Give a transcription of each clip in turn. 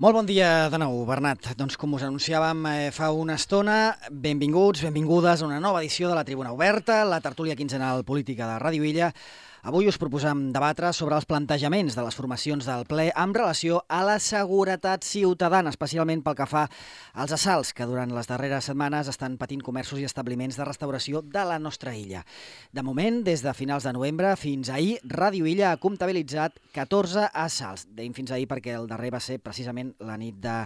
Molt bon dia de nou, Bernat. Doncs com us anunciàvem eh, fa una estona, benvinguts, benvingudes a una nova edició de la Tribuna Oberta, la tertúlia quinzenal política de Ràdio Illa, Avui us proposem debatre sobre els plantejaments de les formacions del ple amb relació a la seguretat ciutadana, especialment pel que fa als assalts que durant les darreres setmanes estan patint comerços i establiments de restauració de la nostra illa. De moment, des de finals de novembre fins ahir, Ràdio Illa ha comptabilitzat 14 assalts. Deim fins ahir perquè el darrer va ser precisament la nit de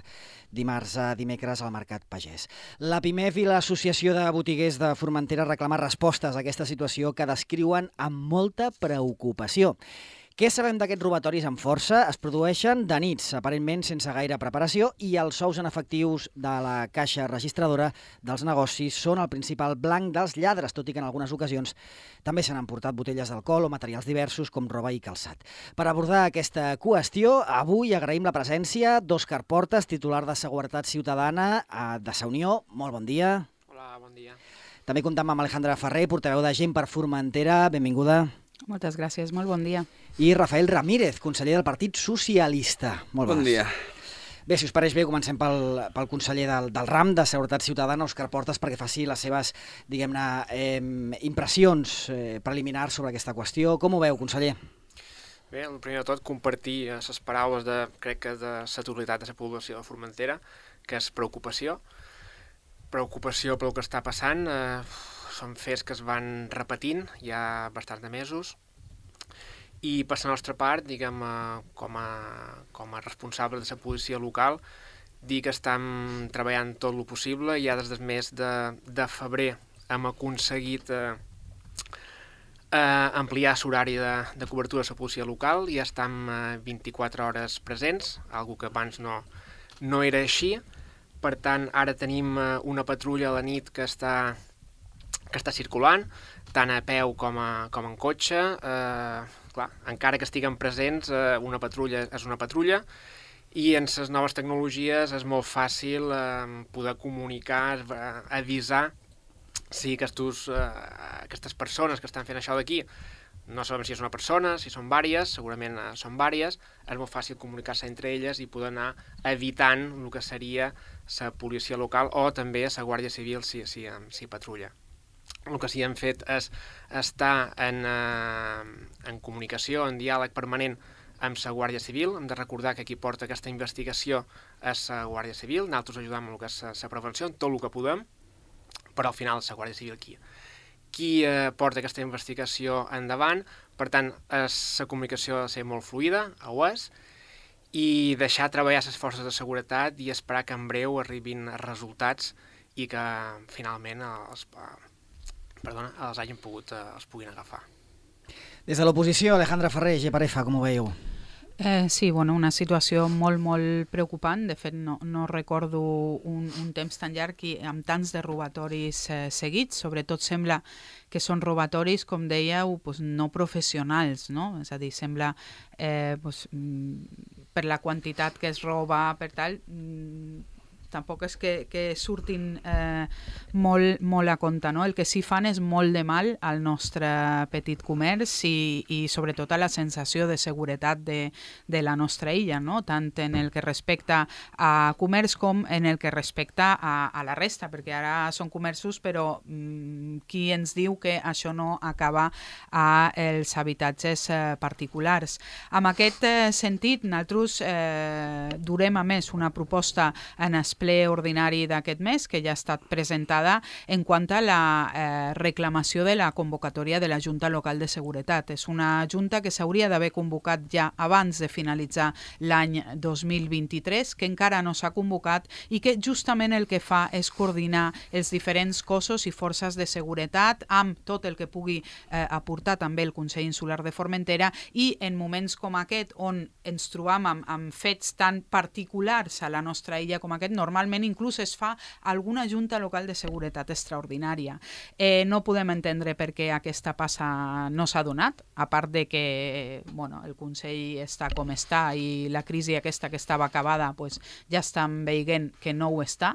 dimarts a dimecres al Mercat Pagès. La PIMEF i l'Associació de Botiguers de Formentera reclamen respostes a aquesta situació que descriuen amb molta preocupació. Què sabem d'aquests robatoris amb força? Es produeixen de nits, aparentment sense gaire preparació, i els sous en efectius de la caixa registradora dels negocis són el principal blanc dels lladres, tot i que en algunes ocasions també s'han emportat botelles d'alcohol o materials diversos com roba i calçat. Per abordar aquesta qüestió, avui agraïm la presència d'Òscar Portes, titular de Seguretat Ciutadana eh, de Sa Unió. Molt bon dia. Hola, bon dia. També comptam amb Alejandra Ferrer, portaveu de Gent per Formentera. Benvinguda. Moltes gràcies, molt bon dia. I Rafael Ramírez, conseller del Partit Socialista. Molt bon dia. Bé, si us pareix bé, comencem pel, pel conseller del, del RAM de Seguretat Ciutadana, Òscar Portes, perquè faci les seves, diguem-ne, eh, impressions eh, preliminars sobre aquesta qüestió. Com ho veu, conseller? Bé, el primer de tot, compartir les paraules de, crec que de la totalitat de la població de Formentera, que és preocupació. Preocupació pel que està passant, eh, són fets que es van repetint ja bastant de mesos i per la nostra part, diguem, com a, com a responsable de la policia local, dir que estem treballant tot el possible. Ja des del mes de, de febrer hem aconseguit eh, eh, ampliar l'horari de, de cobertura de la policia local. Ja estem eh, 24 hores presents, algo que abans no, no era així. Per tant, ara tenim eh, una patrulla a la nit que està que està circulant, tant a peu com, a, com en cotxe. Eh, clar, encara que estiguen presents, eh, una patrulla és una patrulla, i en les noves tecnologies és molt fàcil eh, poder comunicar, eh, avisar si aquestos, eh, aquestes persones que estan fent això d'aquí no sabem si és una persona, si són vàries, segurament eh, són vàries, és molt fàcil comunicar-se entre elles i poder anar evitant el que seria la policia local o també la Guàrdia Civil si, si, si patrulla el que sí que hem fet és estar en, eh, en comunicació, en diàleg permanent amb la Guàrdia Civil. Hem de recordar que qui porta aquesta investigació és la Guàrdia Civil. Nosaltres ajudem amb el que és la prevenció, en tot el que podem, però al final la Guàrdia Civil qui, qui eh, porta aquesta investigació endavant. Per tant, és, la comunicació ha de ser molt fluida, ho és, i deixar treballar les forces de seguretat i esperar que en breu arribin resultats i que finalment els, perdona, els hagin pogut, eh, els puguin agafar. Des de l'oposició, Alejandra Ferrer, Geparefa, com ho veieu? Eh, sí, bueno, una situació molt, molt preocupant. De fet, no, no recordo un, un temps tan llarg i amb tants de robatoris eh, seguits. Sobretot sembla que són robatoris, com dèieu, pues, no professionals, no? És a dir, sembla eh, pues, mm, per la quantitat que es roba, per tal, mm, tampoc és que, que surtin eh, molt, molt a compte. No? El que sí fan és molt de mal al nostre petit comerç i, i sobretot a la sensació de seguretat de, de la nostra illa, no? tant en el que respecta a comerç com en el que respecta a, a la resta, perquè ara són comerços, però mm, qui ens diu que això no acaba els habitatges eh, particulars. En aquest eh, sentit, nosaltres eh, durem a més una proposta en espai ple ordinari d'aquest mes, que ja ha estat presentada en quant a la eh, reclamació de la convocatòria de la Junta Local de Seguretat. És una junta que s'hauria d'haver convocat ja abans de finalitzar l'any 2023, que encara no s'ha convocat i que justament el que fa és coordinar els diferents cossos i forces de seguretat amb tot el que pugui eh, aportar també el Consell Insular de Formentera i en moments com aquest on ens trobam amb, amb fets tan particulars a la nostra illa com aquest, normal normalment inclús es fa alguna junta local de seguretat extraordinària. Eh, no podem entendre per què aquesta passa no s'ha donat, a part de que bueno, el Consell està com està i la crisi aquesta que estava acabada pues, ja estan veient que no ho està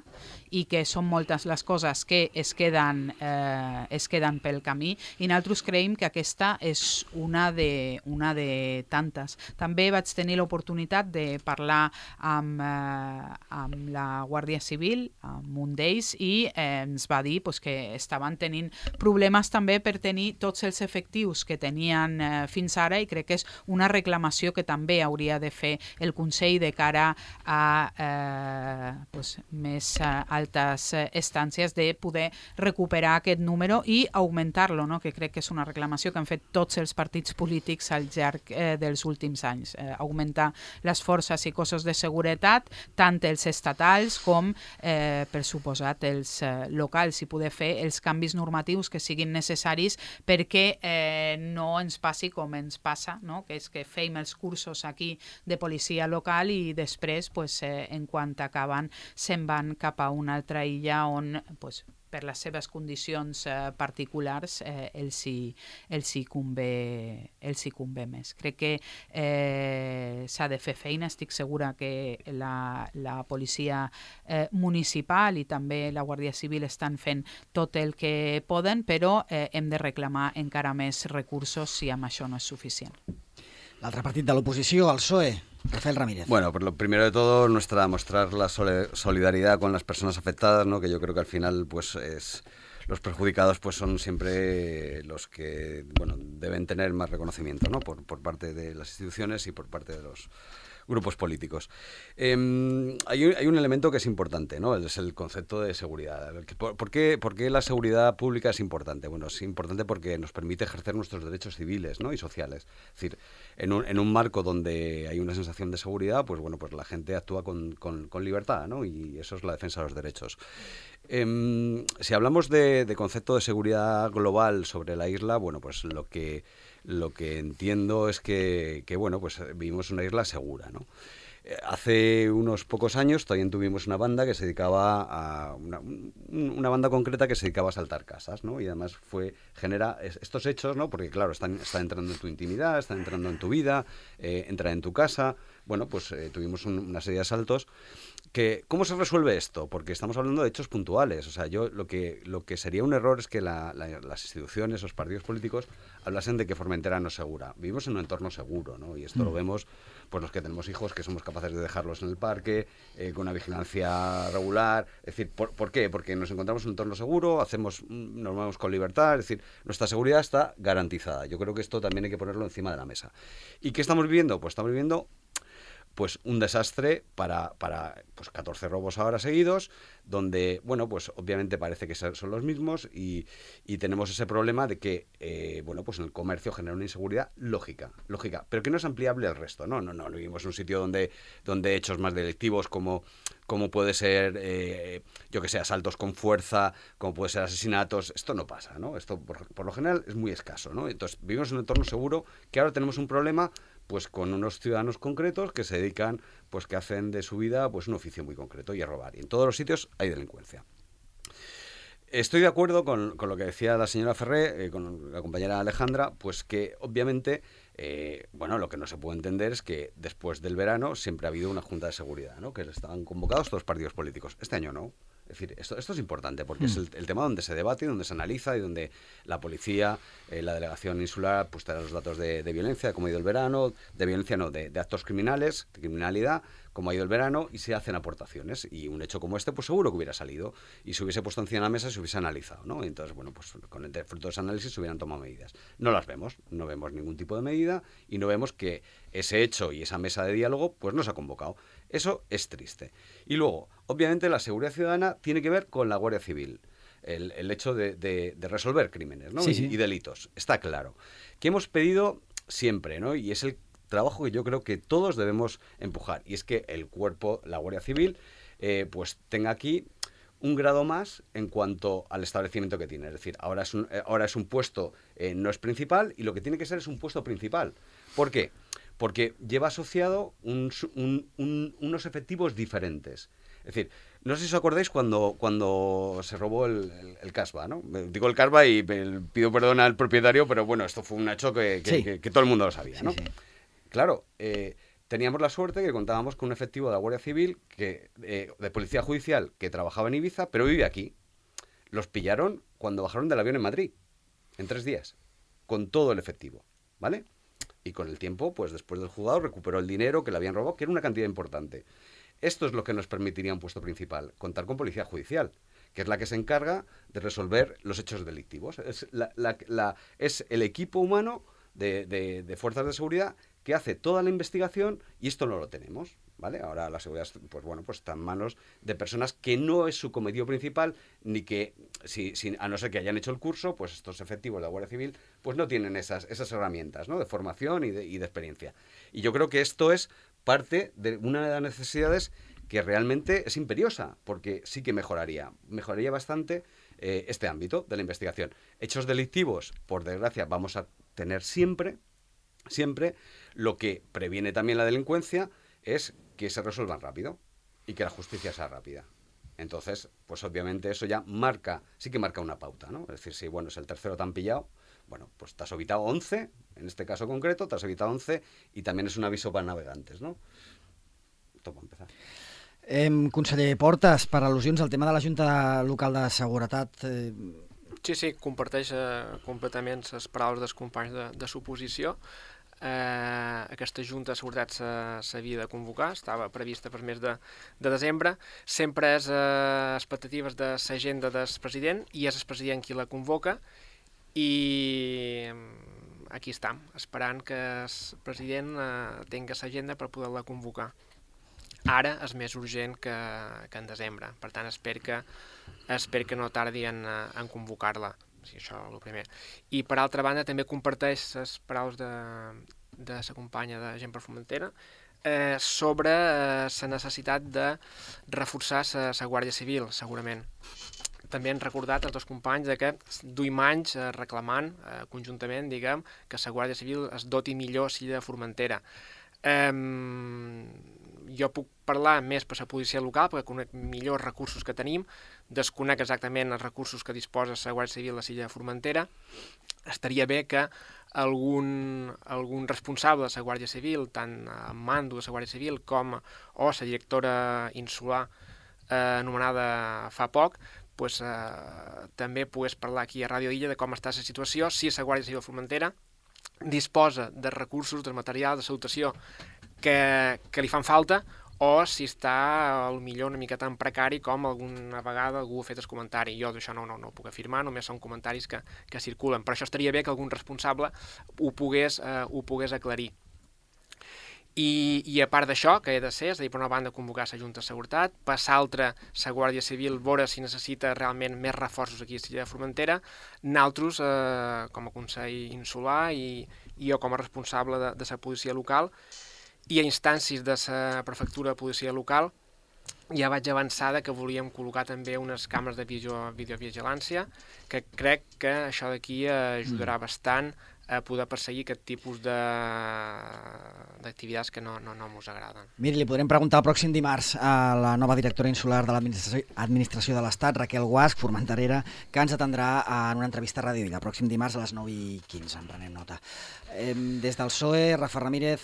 i que són moltes les coses que es queden, eh, es queden pel camí i nosaltres creiem que aquesta és una de, una de tantes. També vaig tenir l'oportunitat de parlar amb, eh, amb la Guàrdia Civil, amb un d'ells, i eh, ens va dir pues, que estaven tenint problemes també per tenir tots els efectius que tenien eh, fins ara i crec que és una reclamació que també hauria de fer el Consell de cara a eh, pues, més eh, altes estàncies de poder recuperar aquest número i augmentar-lo, no? que crec que és una reclamació que han fet tots els partits polítics al llarg eh, dels últims anys. Eh, augmentar les forces i cossos de seguretat, tant els estatals com, eh, per suposat, els eh, locals i poder fer els canvis normatius que siguin necessaris perquè eh, no ens passi com ens passa, no? que és que feim els cursos aquí de policia local i després, pues, eh, en quant acaben, se'n van cap a una altra illa on pues, per les seves condicions eh, particulars eh, els, hi, els, hi convé, els hi convé més. Crec que eh, s'ha de fer feina, estic segura que la, la policia eh, municipal i també la Guàrdia Civil estan fent tot el que poden, però eh, hem de reclamar encara més recursos si amb això no és suficient. L'altre partit de l'oposició, el PSOE, Rafael Ramírez. Bueno, por lo primero de todo, nuestra mostrar la solidaridad con las personas afectadas, ¿no? que yo creo que al final pues es los perjudicados pues son siempre los que bueno deben tener más reconocimiento ¿no? por, por parte de las instituciones y por parte de los grupos políticos. Eh, hay, un elemento que es importante, ¿no? Es el concepto de seguridad. ¿Por, qué, ¿Por, qué, la seguridad pública es importante? Bueno, es importante porque nos permite ejercer nuestros derechos civiles y sociales. Es decir, en un, marco donde hay una sensación de seguridad, pues bueno, pues la gente actúa con, libertad, ¿no? Y eso es la defensa de los derechos. Eh, si hablamos de concepto de seguridad global sobre la isla, bueno, pues lo que lo que entiendo es que, que bueno, pues eh, vivimos una isla segura, ¿no? Eh, hace unos pocos años también tuvimos una banda que se dedicaba a una, una, banda concreta que se dedicaba a saltar casas, ¿no? Y además fue genera estos hechos, ¿no? Porque claro, están, están entrando en tu intimidad, están entrando en tu vida, eh, entran en tu casa. Bueno, pues eh, tuvimos un, una serie de asaltos que ¿Cómo se resuelve esto? Porque estamos hablando de hechos puntuales. O sea, yo lo que, lo que sería un error es que la, la, las instituciones, los partidos políticos, hablasen de que Formentera no es segura. Vivimos en un entorno seguro, ¿no? Y esto mm. lo vemos pues los que tenemos hijos, que somos capaces de dejarlos en el parque, eh, con una vigilancia regular. Es decir, ¿por, ¿por, qué? Porque nos encontramos en un entorno seguro, hacemos, mm, nos movemos con libertad, es decir, nuestra seguridad está garantizada. Yo creo que esto también hay que ponerlo encima de la mesa. ¿Y qué estamos viviendo? Pues estamos viviendo pues un desastre para, para pues 14 robos ahora seguidos, donde, bueno, pues obviamente parece que son los mismos y, y tenemos ese problema de que, eh, bueno, pues en el comercio genera una inseguridad lógica, lógica, pero que no es ampliable al resto, ¿no? No, no, no vivimos en un sitio donde, donde hechos más delictivos como, como puede ser, eh, yo que sé, asaltos con fuerza, como puede ser asesinatos, esto no pasa, ¿no? Esto por, por lo general es muy escaso, ¿no? Entonces, vivimos en un entorno seguro que ahora tenemos un problema pues con unos ciudadanos concretos que se dedican, pues que hacen de su vida pues un oficio muy concreto y a robar. Y en todos los sitios hay delincuencia. Estoy de acuerdo con, con lo que decía la señora Ferré, eh, con la compañera Alejandra, pues que obviamente, eh, bueno, lo que no se puede entender es que después del verano siempre ha habido una junta de seguridad, ¿no? Que estaban convocados todos los partidos políticos. Este año no. Es decir, esto, esto es importante porque mm. es el, el, tema donde se debate, donde se analiza y donde la policía, eh, la delegación insular, pues te da los datos de, de, violencia, como ha ido el verano, de violencia no, de, de, actos criminales, de criminalidad, como ha ido el verano, y se hacen aportaciones. Y un hecho como este, pues seguro que hubiera salido y se hubiese puesto encima de la mesa, se hubiese analizado, ¿no? entonces, bueno, pues con el fruto de ese análisis se hubieran tomado medidas. No las vemos, no vemos ningún tipo de medida y no vemos que ese hecho y esa mesa de diálogo, pues no se ha convocado. Eso es triste. Y luego, obviamente, la seguridad ciudadana tiene que ver con la Guardia Civil. El, el hecho de, de, de, resolver crímenes ¿no? sí, y, sí. y, delitos. Está claro. Que hemos pedido siempre, ¿no? Y es el trabajo que yo creo que todos debemos empujar. Y es que el cuerpo, la Guardia Civil, eh, pues tenga aquí un grado más en cuanto al establecimiento que tiene. Es decir, ahora es un, ahora es un puesto, eh, no es principal, y lo que tiene que ser es un puesto principal. ¿Por qué? Porque lleva asociado unos efectivos diferentes. Es decir, no sé si os acordáis cuando, cuando se robó el, el, Casba, ¿no? Digo el Casba y pido perdón al propietario, pero bueno, esto fue un hecho que, que, todo el mundo lo sabía, ¿no? Claro, eh, teníamos la suerte que contábamos con un efectivo de la Guardia Civil, que, eh, de Policía Judicial, que trabajaba en Ibiza, pero vive aquí. Los pillaron cuando bajaron del avión en Madrid, en tres días, con todo el efectivo, ¿vale? Y con el tiempo, pues después del juzgado recuperó el dinero que le habían robado, que era una cantidad importante. Esto es lo que nos permitiría un puesto principal, contar con Policía Judicial, que es la que se encarga de resolver los hechos delictivos. Es, es el equipo humano de, de fuerzas de seguridad que hace toda la investigación y esto no lo tenemos. ¿Vale? Ahora la seguridad, pues bueno, pues está en manos de personas que no es su cometido principal, ni que, si, a no ser que hayan hecho el curso, pues estos efectivos de la Guardia Civil, pues no tienen esas, esas herramientas, ¿no? De formación y de, y de experiencia. Y yo creo que esto es parte de una de las necesidades que realmente es imperiosa, porque sí que mejoraría, mejoraría bastante eh, este ámbito de la investigación. Hechos delictivos, por desgracia, vamos a tener siempre, siempre, lo que previene también la delincuencia es que se resuelvan rápido y que la justicia sea rápida. Entonces, pues obviamente eso ya marca, sí que marca una pauta, ¿no? Es decir, si bueno, es el tercero tan pillado, bueno, pues te has evitado 11, en este caso concreto, te has evitado 11 y también es un aviso para navegantes, no? Esto para empezar. Eh, conseller Portes, per al·lusions al tema de la Junta Local de Seguretat... Eh... Sí, sí, comparteix eh, completament les paraules dels companys de, de suposició eh, aquesta Junta de Seguretat s'havia de convocar, estava prevista per mes de, de desembre, sempre és eh, expectatives de l'agenda del president i és el president qui la convoca i mm, aquí estem, esperant que el president eh, tingui l'agenda per poder-la convocar. Ara és més urgent que, que en desembre, per tant espero que, espero que no tardi en, en convocar-la sí, això el primer. I per altra banda també comparteix les paraules de, de la companya de Gent per Fomentera eh, sobre eh, la necessitat de reforçar la Guàrdia Civil, segurament. També han recordat els dos companys de que duim anys eh, reclamant eh, conjuntament, diguem, que la Guàrdia Civil es doti millor si de Formentera. Eh, jo puc parlar més per la policia local, perquè conec millor els recursos que tenim, desconec exactament els recursos que disposa la Guàrdia Civil a la Silla de Formentera. Estaria bé que algun, algun responsable de la Guàrdia Civil, tant en mando de la Guàrdia Civil com o la directora insular eh, anomenada fa poc, pues, eh, també pogués parlar aquí a Ràdio Illa de com està la situació, si la Guàrdia Civil Formentera disposa de recursos, de material, de salutació que, que li fan falta o si està al millor una mica tan precari com alguna vegada algú ha fet el comentari. Jo d'això no, no, no ho puc afirmar, només són comentaris que, que circulen. Per això estaria bé que algun responsable ho pogués, eh, ho pogués aclarir. I, i a part d'això, que he de ser, és a dir, per una banda convocar la Junta de Seguretat, per l'altra la Guàrdia Civil, veure si necessita realment més reforços aquí a Silla de Formentera, naltros, eh, com a Consell Insular i, i jo com a responsable de, de la policia local, i a instàncies de la prefectura de policia local ja vaig avançar que volíem col·locar també unes càmeres de video, videovigilància, que crec que això d'aquí ajudarà mm. bastant a poder perseguir aquest tipus d'activitats que no, no, no agraden. Miri, li podrem preguntar el pròxim dimarts a la nova directora insular de l'Administració de l'Estat, Raquel Guasc, formentarera, que ens atendrà en una entrevista a Ràdio Villa, el pròxim dimarts a les 9 i 15, en prenem nota. Des del PSOE, Rafa Ramírez,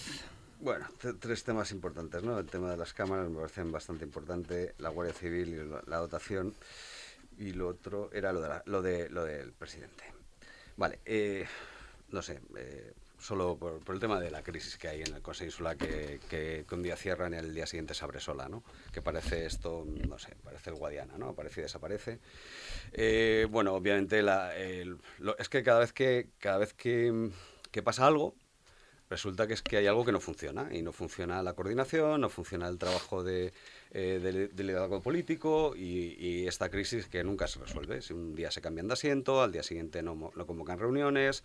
Bueno, tres temas importantes, ¿no? El tema de las cámaras me parece bastante importante, la Guardia Civil y la dotación, y lo otro era lo, de lo, de, lo del presidente. Vale, eh, no sé, eh, solo por, el tema de la crisis que hay en el Consejo que, que, un día cierran y el día siguiente se abre sola, ¿no? Que parece esto, no sé, parece el Guadiana, ¿no? Aparece y desaparece. Eh, bueno, obviamente la, es que cada vez que, cada vez que, que pasa algo, resulta que es que hay algo que no funciona y no funciona la coordinación, no funciona el trabajo de, eh, del liderazgo político y, esta crisis que nunca se resuelve. Si un día se cambian de asiento, al día siguiente no, no convocan reuniones,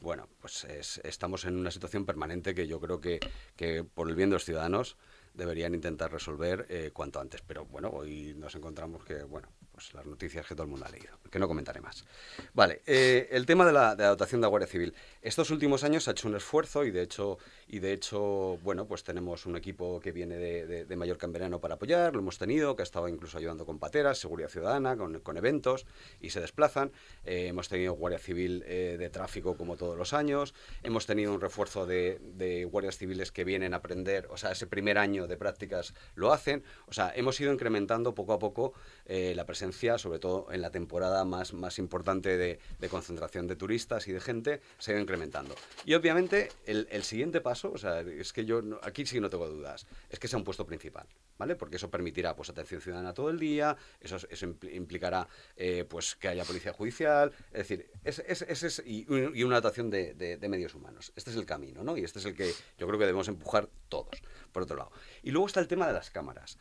bueno, pues estamos en una situación permanente que yo creo que, que por el bien de los ciudadanos deberían intentar resolver eh, cuanto antes. Pero bueno, hoy nos encontramos que, bueno, pues las noticias que todo el mundo ha leído, que no comentaré más. Vale, eh, el tema de la, de la, dotación de Guardia Civil. Estos últimos años se ha hecho un esfuerzo y de hecho, y de hecho bueno, pues tenemos un equipo que viene de, de, de Mallorca en verano para apoyar, lo hemos tenido, que ha estado incluso ayudando con pateras, seguridad ciudadana, con, con eventos y se desplazan. Eh, hemos tenido Guardia Civil eh, de tráfico como todos los años, hemos tenido un refuerzo de, de guardias civiles que vienen a aprender, o sea, ese primer año de prácticas lo hacen, o sea, hemos ido incrementando poco a poco eh, la presencia, sobre todo en la temporada más, más importante de, concentración de turistas y de gente, se ha ido incrementando. Y obviamente el, el siguiente paso, o sea, es que yo no, aquí sí no tengo dudas, es que sea un puesto principal, ¿vale? Porque eso permitirá pues atención ciudadana todo el día, eso, eso implicará eh, pues que haya policía judicial, es decir, es, es, es, y, una dotación de, de, medios humanos. Este es el camino, ¿no? Y este es el que yo creo que debemos empujar todos, por otro lado. Y luego está el tema de las cámaras.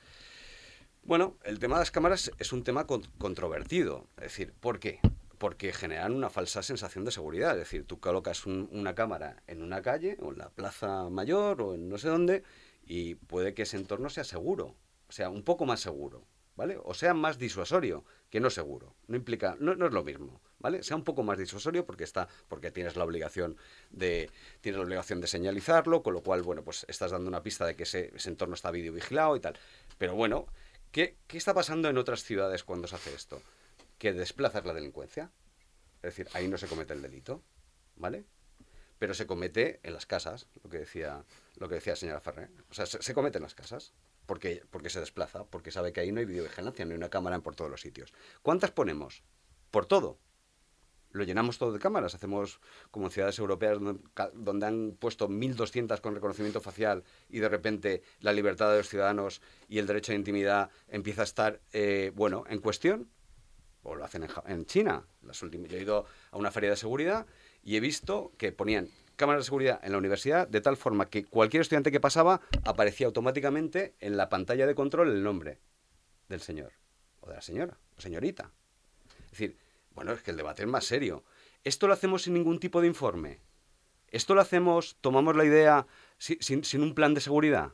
Bueno, el tema de las cámaras es un tema con, controvertido. Es decir, ¿por qué? Porque generan una falsa sensación de seguridad. Es decir, tú colocas un, una cámara en una calle, o en la plaza mayor, o en no sé dónde, y puede que ese entorno sea seguro. O sea, un poco más seguro. ¿Vale? O sea más disuasorio que no seguro. No implica, no, es lo mismo. ¿vale? Sea un poco más disuasorio porque está, porque tienes la obligación de, tienes la obligación de señalizarlo, con lo cual, bueno, pues estás dando una pista de que ese, ese entorno está videovigilado y tal. Pero bueno, ¿qué, ¿qué está pasando en otras ciudades cuando se hace esto? Que desplazas la delincuencia. Es decir, ahí no se comete el delito, ¿vale? Pero se comete en las casas, lo que decía, lo que decía la señora Ferrer. O sea, se, comete en las casas porque, porque se desplaza, porque sabe que ahí no hay videovigilancia, no hay una cámara por todos los sitios. ¿Cuántas ponemos? Por todo lo llenamos todo de cámaras. Hacemos como en ciudades europeas donde, donde han puesto 1.200 con reconocimiento facial y de repente la libertad de los ciudadanos y el derecho a intimidad empieza a estar, eh, bueno, en cuestión. O lo hacen en, China. Las últimas, yo he ido a una feria de seguridad y he visto que ponían cámaras de seguridad en la universidad de tal forma que cualquier estudiante que pasaba aparecía automáticamente en la pantalla de control el nombre del señor o de la señora o señorita. Es decir, bueno, es que el debate es más serio. ¿Esto lo hacemos sin ningún tipo de informe? ¿Esto lo hacemos, tomamos la idea sin, sin, un plan de seguridad?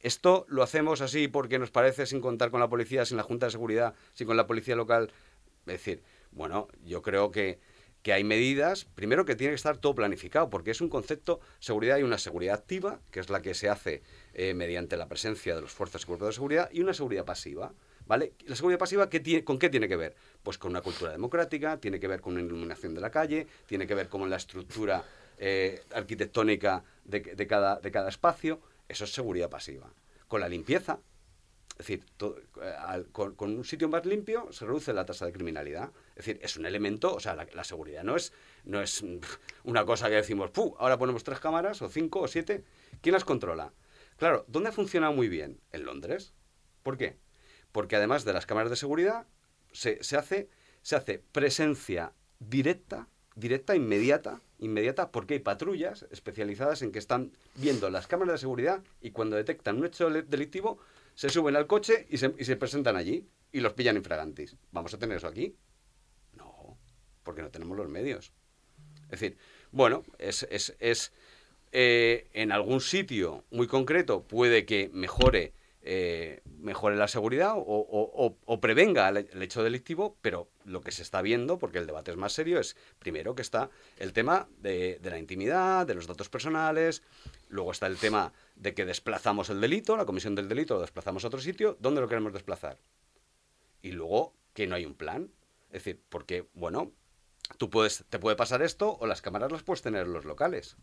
¿Esto lo hacemos así porque nos parece sin contar con la policía, sin la Junta de Seguridad, sin con la policía local? Es decir, bueno, yo creo que, que hay medidas, primero que tiene que estar todo planificado, porque es un concepto, seguridad y una seguridad activa, que es la que se hace eh, mediante la presencia de los fuerzas cuerpos de seguridad, y una seguridad pasiva. ¿Vale? La seguridad pasiva, ¿qué tiene, ¿con qué tiene que ver? Pues con una cultura democrática, tiene que ver con una iluminación de la calle, tiene que ver con la estructura eh, arquitectónica de, cada, de cada espacio. Eso es seguridad pasiva. Con la limpieza, es decir, eh, con, un sitio más limpio se reduce la tasa de criminalidad. Es decir, es un elemento, o sea, la, seguridad no es, no es una cosa que decimos, ¡puh! Ahora ponemos tres cámaras, o cinco, o siete. ¿Quién las controla? Claro, ¿dónde ha funcionado muy bien? En Londres. ¿Por qué? porque además de las cámaras de seguridad se, se, hace, se hace presencia directa, directa, inmediata, inmediata, porque hay patrullas especializadas en que están viendo las cámaras de seguridad y cuando detectan un hecho delictivo se suben al coche y se, y se presentan allí y los pillan infragantis. ¿Vamos a tener eso aquí? No, porque no tenemos los medios. Es decir, bueno, es, es, eh, en algún sitio muy concreto puede que mejore eh, mejore la seguridad o, prevenga el, hecho delictivo, pero lo que se está viendo, porque el debate es más serio, es primero que está el tema de, la intimidad, de los datos personales, luego está el tema de que desplazamos el delito, la comisión del delito lo desplazamos a otro sitio, ¿dónde lo queremos desplazar? Y luego que no hay un plan, es decir, porque, bueno, tú puedes, te puede pasar esto o las cámaras las puedes tener en los locales.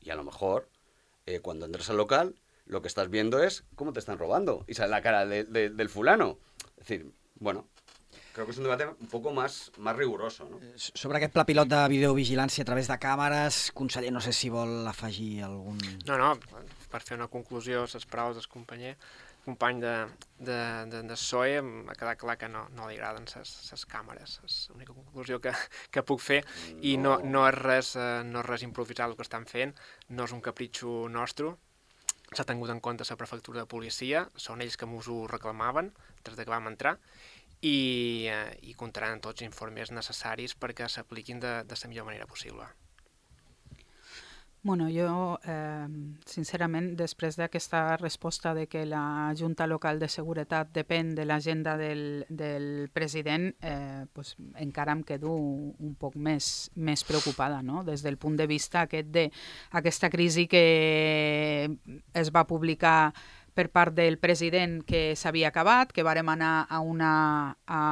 Y a lo mejor, eh, cuando entres al local, lo que estás viendo es cómo te están robando y sale la cara de, de, del fulano. Es decir, bueno, crec que és un debat un poc més, més riguroso. No? Sobre aquest pla pilot de videovigilància a través de càmeres, conseller, no sé si vol afegir algun... No, no, per fer una conclusió, les paraules del companyer, company de, de, de, de SOE, ha quedat clar que no, no li agraden les càmeres. És l'única conclusió que, que puc fer. No. I no, no, és res, eh, no és res improvisat el que estan fent, no és un capritxo nostre, s'ha tingut en compte la prefectura de policia, són ells que m'us ho reclamaven des de que vam entrar, i, eh, i comptaran tots els informes necessaris perquè s'apliquin de, de la millor manera possible. Bueno, jo, eh, sincerament, després d'aquesta resposta de que la Junta Local de Seguretat depèn de l'agenda del, del president, eh, pues, encara em quedo un poc més, més preocupada, no? des del punt de vista aquest de aquesta crisi que es va publicar per part del president que s'havia acabat, que vàrem anar a una, a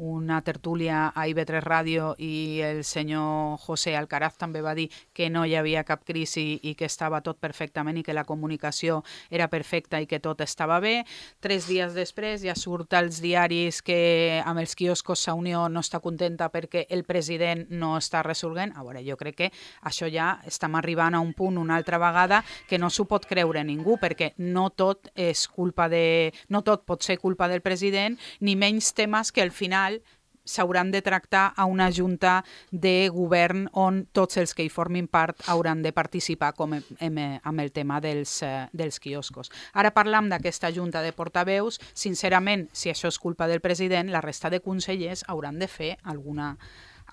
una tertúlia a IB3 Ràdio i el senyor José Alcaraz també va dir que no hi havia cap crisi i que estava tot perfectament i que la comunicació era perfecta i que tot estava bé. Tres dies després ja surt als diaris que amb els quioscos Sa Unió no està contenta perquè el president no està resolguent. A veure, jo crec que això ja estem arribant a un punt una altra vegada que no s'ho pot creure ningú perquè no tot és culpa de... no tot pot ser culpa del president ni menys temes que al final final s'hauran de tractar a una junta de govern on tots els que hi formin part hauran de participar com amb, amb el tema dels, eh, dels quioscos. Ara parlam d'aquesta junta de portaveus. Sincerament, si això és culpa del president, la resta de consellers hauran de fer alguna,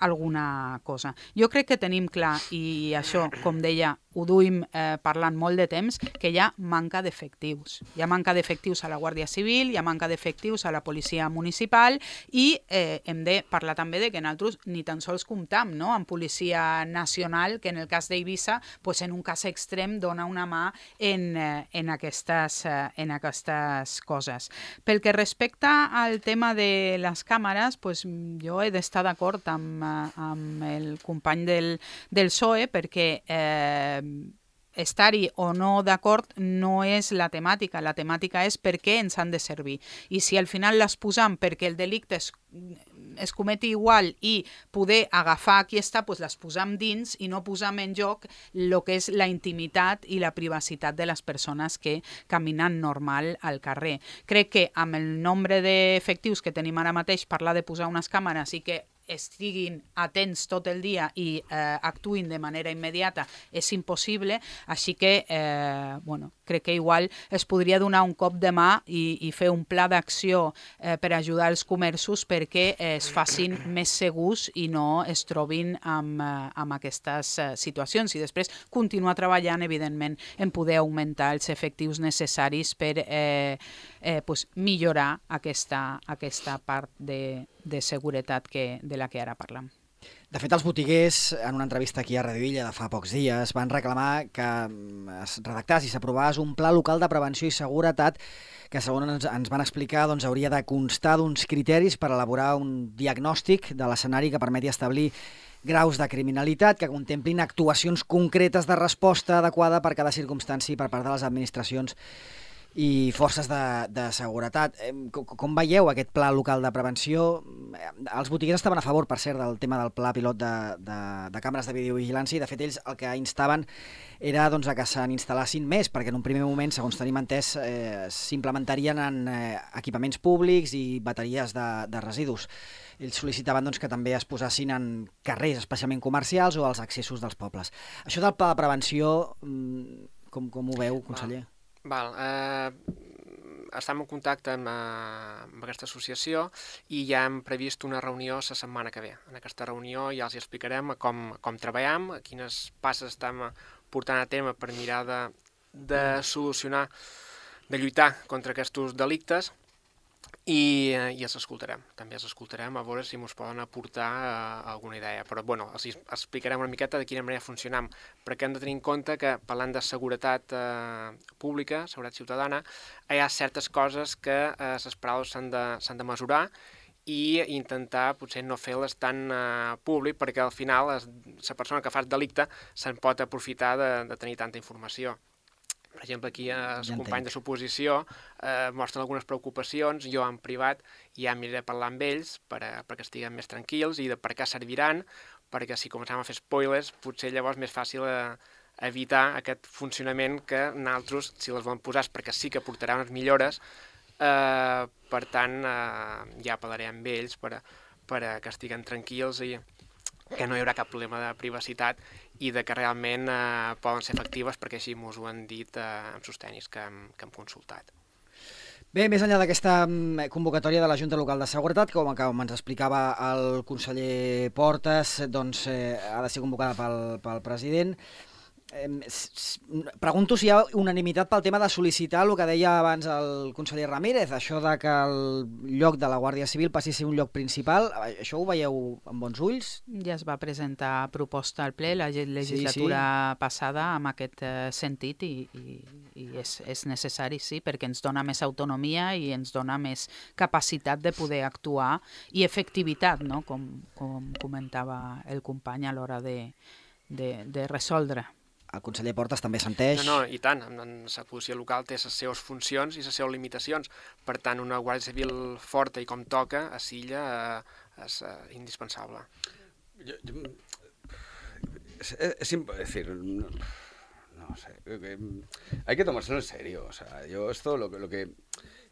alguna cosa. Jo crec que tenim clar, i això, com deia, ho duim eh, parlant molt de temps, que hi ha manca d'efectius. Hi ha manca d'efectius a la Guàrdia Civil, hi ha manca d'efectius a la policia municipal i eh, hem de parlar també de que nosaltres ni tan sols comptam no? amb policia nacional, que en el cas d'Eivissa, pues, en un cas extrem, dona una mà en, eh, en, aquestes, eh, en aquestes coses. Pel que respecta al tema de les càmeres, pues, jo he d'estar d'acord amb, amb el company del, del PSOE perquè eh, estar-hi o no d'acord no és la temàtica, la temàtica és per què ens han de servir. I si al final les posam perquè el delicte es, es cometi igual i poder agafar qui està, doncs les posam dins i no posam en joc el que és la intimitat i la privacitat de les persones que caminen normal al carrer. Crec que amb el nombre d'efectius que tenim ara mateix, parlar de posar unes càmeres i que estiguin atents tot el dia i eh, actuïn de manera immediata és impossible, així que eh, bueno, crec que igual es podria donar un cop de mà i, i fer un pla d'acció eh, per ajudar els comerços perquè eh, es facin més segurs i no es trobin amb, eh, amb aquestes eh, situacions. I després continuar treballant, evidentment, en poder augmentar els efectius necessaris per eh, eh, pues, millorar aquesta, aquesta part de, de seguretat que, de la que ara parlam. De fet, els botiguers, en una entrevista aquí a Radio Illa de fa pocs dies, van reclamar que mm, es redactàs i s'aprovàs un pla local de prevenció i seguretat que, segons ens, ens van explicar, doncs, hauria de constar d'uns criteris per elaborar un diagnòstic de l'escenari que permeti establir graus de criminalitat que contemplin actuacions concretes de resposta adequada per cada circumstància per part de les administracions i forces de, de seguretat. Com, com veieu aquest pla local de prevenció? Els botiguers estaven a favor, per cert, del tema del pla pilot de, de, de càmeres de videovigilància i, de fet, ells el que instaven era doncs, que se n'instal·lassin més, perquè en un primer moment, segons tenim entès, eh, s'implementarien en eh, equipaments públics i bateries de, de residus. Ells sol·licitaven doncs, que també es posassin en carrers, especialment comercials, o als accessos dels pobles. Això del pla de prevenció, mm, com, com ho veu, conseller? Va. Val, eh, estem en contacte amb, eh, amb aquesta associació i ja hem previst una reunió la setmana que ve. En aquesta reunió ja els explicarem com, com treballem, quines passes estem portant a tema per mirar de, de solucionar, de lluitar contra aquests delictes i, eh, i els escoltarem, també els escoltarem a veure si ens poden aportar uh, alguna idea, però bueno, els explicarem una miqueta de quina manera funcionam, perquè hem de tenir en compte que parlant de seguretat uh, pública, seguretat ciutadana, hi ha certes coses que uh, les paraules s'han de, de mesurar i intentar potser no fer-les tan uh, públic perquè al final la persona que fa el delicte se'n pot aprofitar de, de tenir tanta informació. Per exemple, aquí els ja companys de suposició eh, mostren algunes preocupacions, jo en privat ja miraré a parlar amb ells per a, perquè estiguen més tranquils i de per què serviran, perquè si comencem a fer spoilers, potser llavors més fàcil eh, evitar aquest funcionament que nosaltres, si les volem posar, perquè sí que portarà unes millores, eh, per tant, eh, ja parlaré amb ells per a, per a que estiguen tranquils i que no hi haurà cap problema de privacitat i de que realment eh, poden ser efectives perquè així m'ho han dit eh, amb sostenis que que hem consultat. Bé, més enllà d'aquesta mm, convocatòria de la Junta Local de Seguretat, com, com ens explicava el conseller Portes, doncs eh, ha de ser convocada pel, pel president. Pregunto si hi ha unanimitat pel tema de sol·licitar el que deia abans el conseller Ramírez, això de que el lloc de la Guàrdia Civil passi a ser un lloc principal. Això ho veieu amb bons ulls? Ja es va presentar proposta al ple la legislatura sí, sí. passada amb aquest eh, sentit i, i, i és, és necessari, sí, perquè ens dona més autonomia i ens dona més capacitat de poder actuar i efectivitat, no? com, com comentava el company a l'hora de, de, de resoldre el conseller Portes també senteix... No, no, i tant. La policia local té les seves funcions i les seves limitacions. Per tant, una Guàrdia Civil forta i com toca a Silla eh, és eh, indispensable. Jo, jo, es, es decir, no, no sé, hay que tomárselo en serio. O sea, yo esto lo, lo que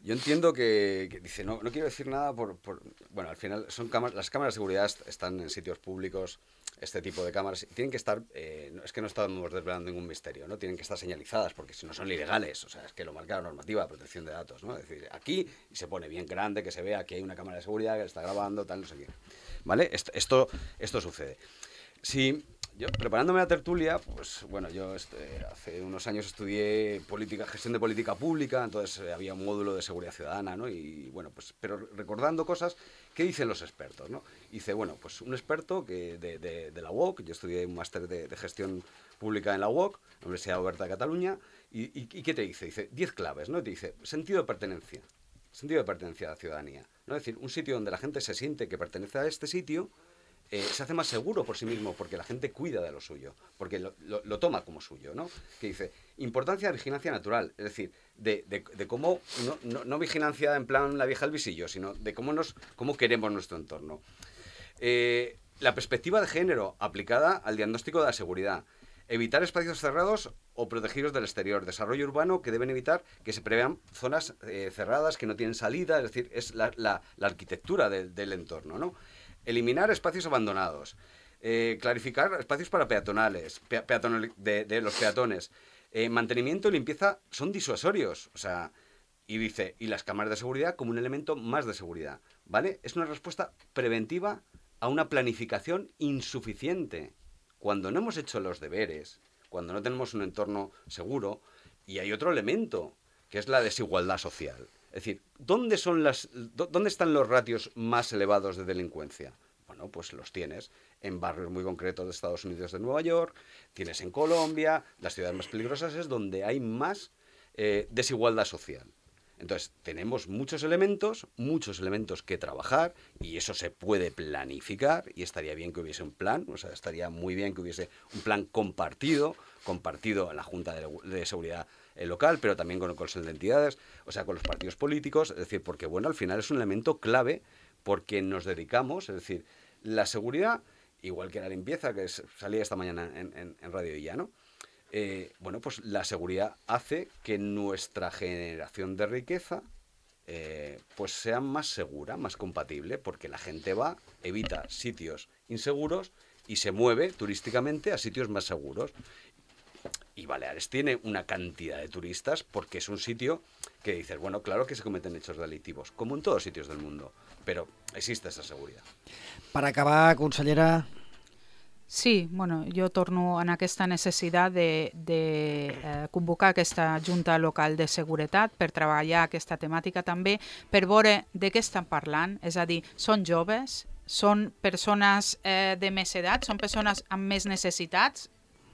yo entiendo que, que, dice, no, no quiero decir nada por, por, Bueno, al final son cámaras, las cámaras de seguridad están en sitios públicos, este tipo de cámaras, tienen que estar, eh, es que no estamos desvelando ningún misterio, ¿no? Tienen que estar señalizadas porque si no son ilegales, o sea, es que lo marca la normativa de protección de datos, ¿no? Es decir, aquí se pone bien grande, que se vea que hay una cámara de seguridad que está grabando, tal, no sé qué. ¿Vale? Esto, esto, esto sucede. Si yo, preparándome a tertulia, pues bueno, yo este, hace unos años estudié política, gestión de política pública, entonces eh, había un módulo de seguridad ciudadana, ¿no? Y bueno, pues, pero recordando cosas, ¿qué dicen los expertos, no? Hice, bueno, pues un experto que de, la UOC, yo estudié un máster de, gestión pública en la UOC, la Universidad Oberta de Cataluña, y, ¿qué te dice? Dice, 10 claves, ¿no? Te dice, sentido de pertenencia, sentido de pertenencia a la ciudadanía, ¿no? Es decir, un sitio donde la gente se siente que pertenece a este sitio, eh, se hace más seguro por sí mismo porque la gente cuida de lo suyo, porque lo, toma como suyo, ¿no? Que dice, importancia de vigilancia natural, es decir, de, de, cómo, no, no, vigilancia en plan la vieja al visillo, sino de cómo, nos, cómo queremos nuestro entorno. Eh, la perspectiva de género aplicada al diagnóstico de la seguridad. Evitar espacios cerrados o protegidos del exterior. Desarrollo urbano que deben evitar que se prevean zonas eh, cerradas que no tienen salida, es decir, es la, la, arquitectura de, del entorno, ¿no? Eliminar espacios abandonados, eh, clarificar espacios para peatonales, pe peatonal, de, de, los peatones, eh, mantenimiento y limpieza son disuasorios, o sea, y dice, y las cámaras de seguridad como un elemento más de seguridad, ¿vale? Es una respuesta preventiva a una planificación insuficiente. Cuando no hemos hecho los deberes, cuando no tenemos un entorno seguro, y hay otro elemento, que es la desigualdad social. Es decir, ¿dónde, son las, ¿dónde están los ratios más elevados de delincuencia? Bueno, pues los tienes en barrios muy concretos de Estados Unidos de Nueva York, tienes en Colombia, las ciudades más peligrosas es donde hay más eh, desigualdad social. Entonces, tenemos muchos elementos, muchos elementos que trabajar y eso se puede planificar y estaría bien que hubiese un plan, o sea, estaría muy bien que hubiese un plan compartido, compartido en la Junta de, de Seguridad local, pero también con el Entidades, o sea, con los partidos políticos, es decir, porque, bueno, al final es un elemento clave porque nos dedicamos, es decir, la seguridad, igual que la limpieza, que salía esta mañana en Radio Villano, eh, bueno, pues la seguridad hace que nuestra generación de riqueza eh, pues sea más segura, más compatible, porque la gente va, evita sitios inseguros y se mueve turísticamente a sitios más seguros. Y Baleares tiene una cantidad de turistas porque es un sitio que dices, bueno, claro que se cometen hechos delictivos, como en todos sitios del mundo, pero existe esa seguridad. Para acabar, consellera, Sí, bueno, jo torno en aquesta necessitat de, de eh, convocar aquesta Junta Local de Seguretat per treballar aquesta temàtica també, per veure de què estan parlant, és a dir, són joves, són persones eh, de més edat, són persones amb més necessitats,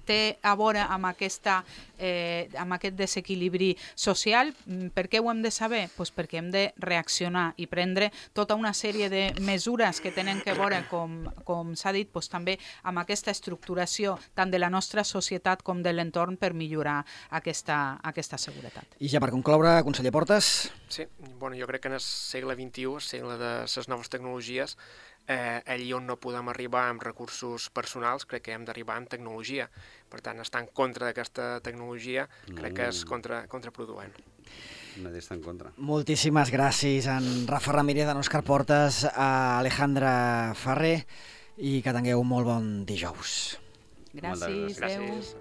té a veure amb, aquesta, eh, amb aquest desequilibri social. Mm, per què ho hem de saber? Pues perquè hem de reaccionar i prendre tota una sèrie de mesures que tenen que veure, com, com s'ha dit, pues, també amb aquesta estructuració tant de la nostra societat com de l'entorn per millorar aquesta, aquesta seguretat. I ja per concloure, conseller Portes. Sí, bueno, jo crec que en el segle XXI, el segle de les noves tecnologies, eh, allí on no podem arribar amb recursos personals, crec que hem d'arribar amb tecnologia. Per tant, estar en contra d'aquesta tecnologia crec que és contra, contraproduent. Nadie està en contra. Moltíssimes gràcies a en Rafa Ramírez, a Òscar Portes, a Alejandra Ferrer i que tingueu un molt bon dijous. Gràcies. Gràcies.